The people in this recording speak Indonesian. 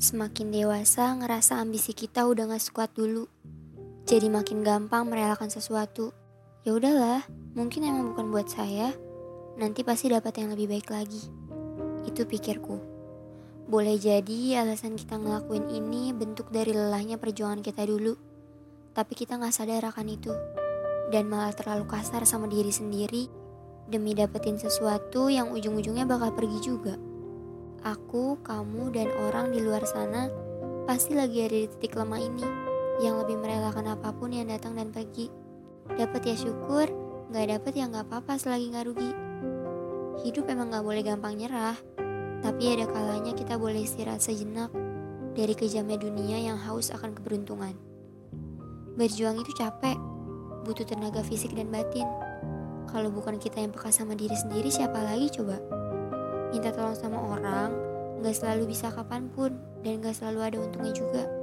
Semakin dewasa, ngerasa ambisi kita udah gak sekuat dulu. Jadi makin gampang merelakan sesuatu. Ya udahlah, mungkin emang bukan buat saya. Nanti pasti dapat yang lebih baik lagi. Itu pikirku. Boleh jadi alasan kita ngelakuin ini bentuk dari lelahnya perjuangan kita dulu. Tapi kita gak sadar akan itu. Dan malah terlalu kasar sama diri sendiri demi dapetin sesuatu yang ujung-ujungnya bakal pergi juga. Aku, kamu, dan orang di luar sana pasti lagi ada di titik lemah ini yang lebih merelakan apa pun yang datang dan pergi. Dapat ya syukur, nggak dapat ya nggak apa-apa selagi nggak rugi. Hidup emang nggak boleh gampang nyerah, tapi ada kalanya kita boleh istirahat sejenak dari kejamnya dunia yang haus akan keberuntungan. Berjuang itu capek, butuh tenaga fisik dan batin. Kalau bukan kita yang peka sama diri sendiri, siapa lagi coba? Minta tolong sama orang nggak selalu bisa kapan pun dan nggak selalu ada untungnya juga.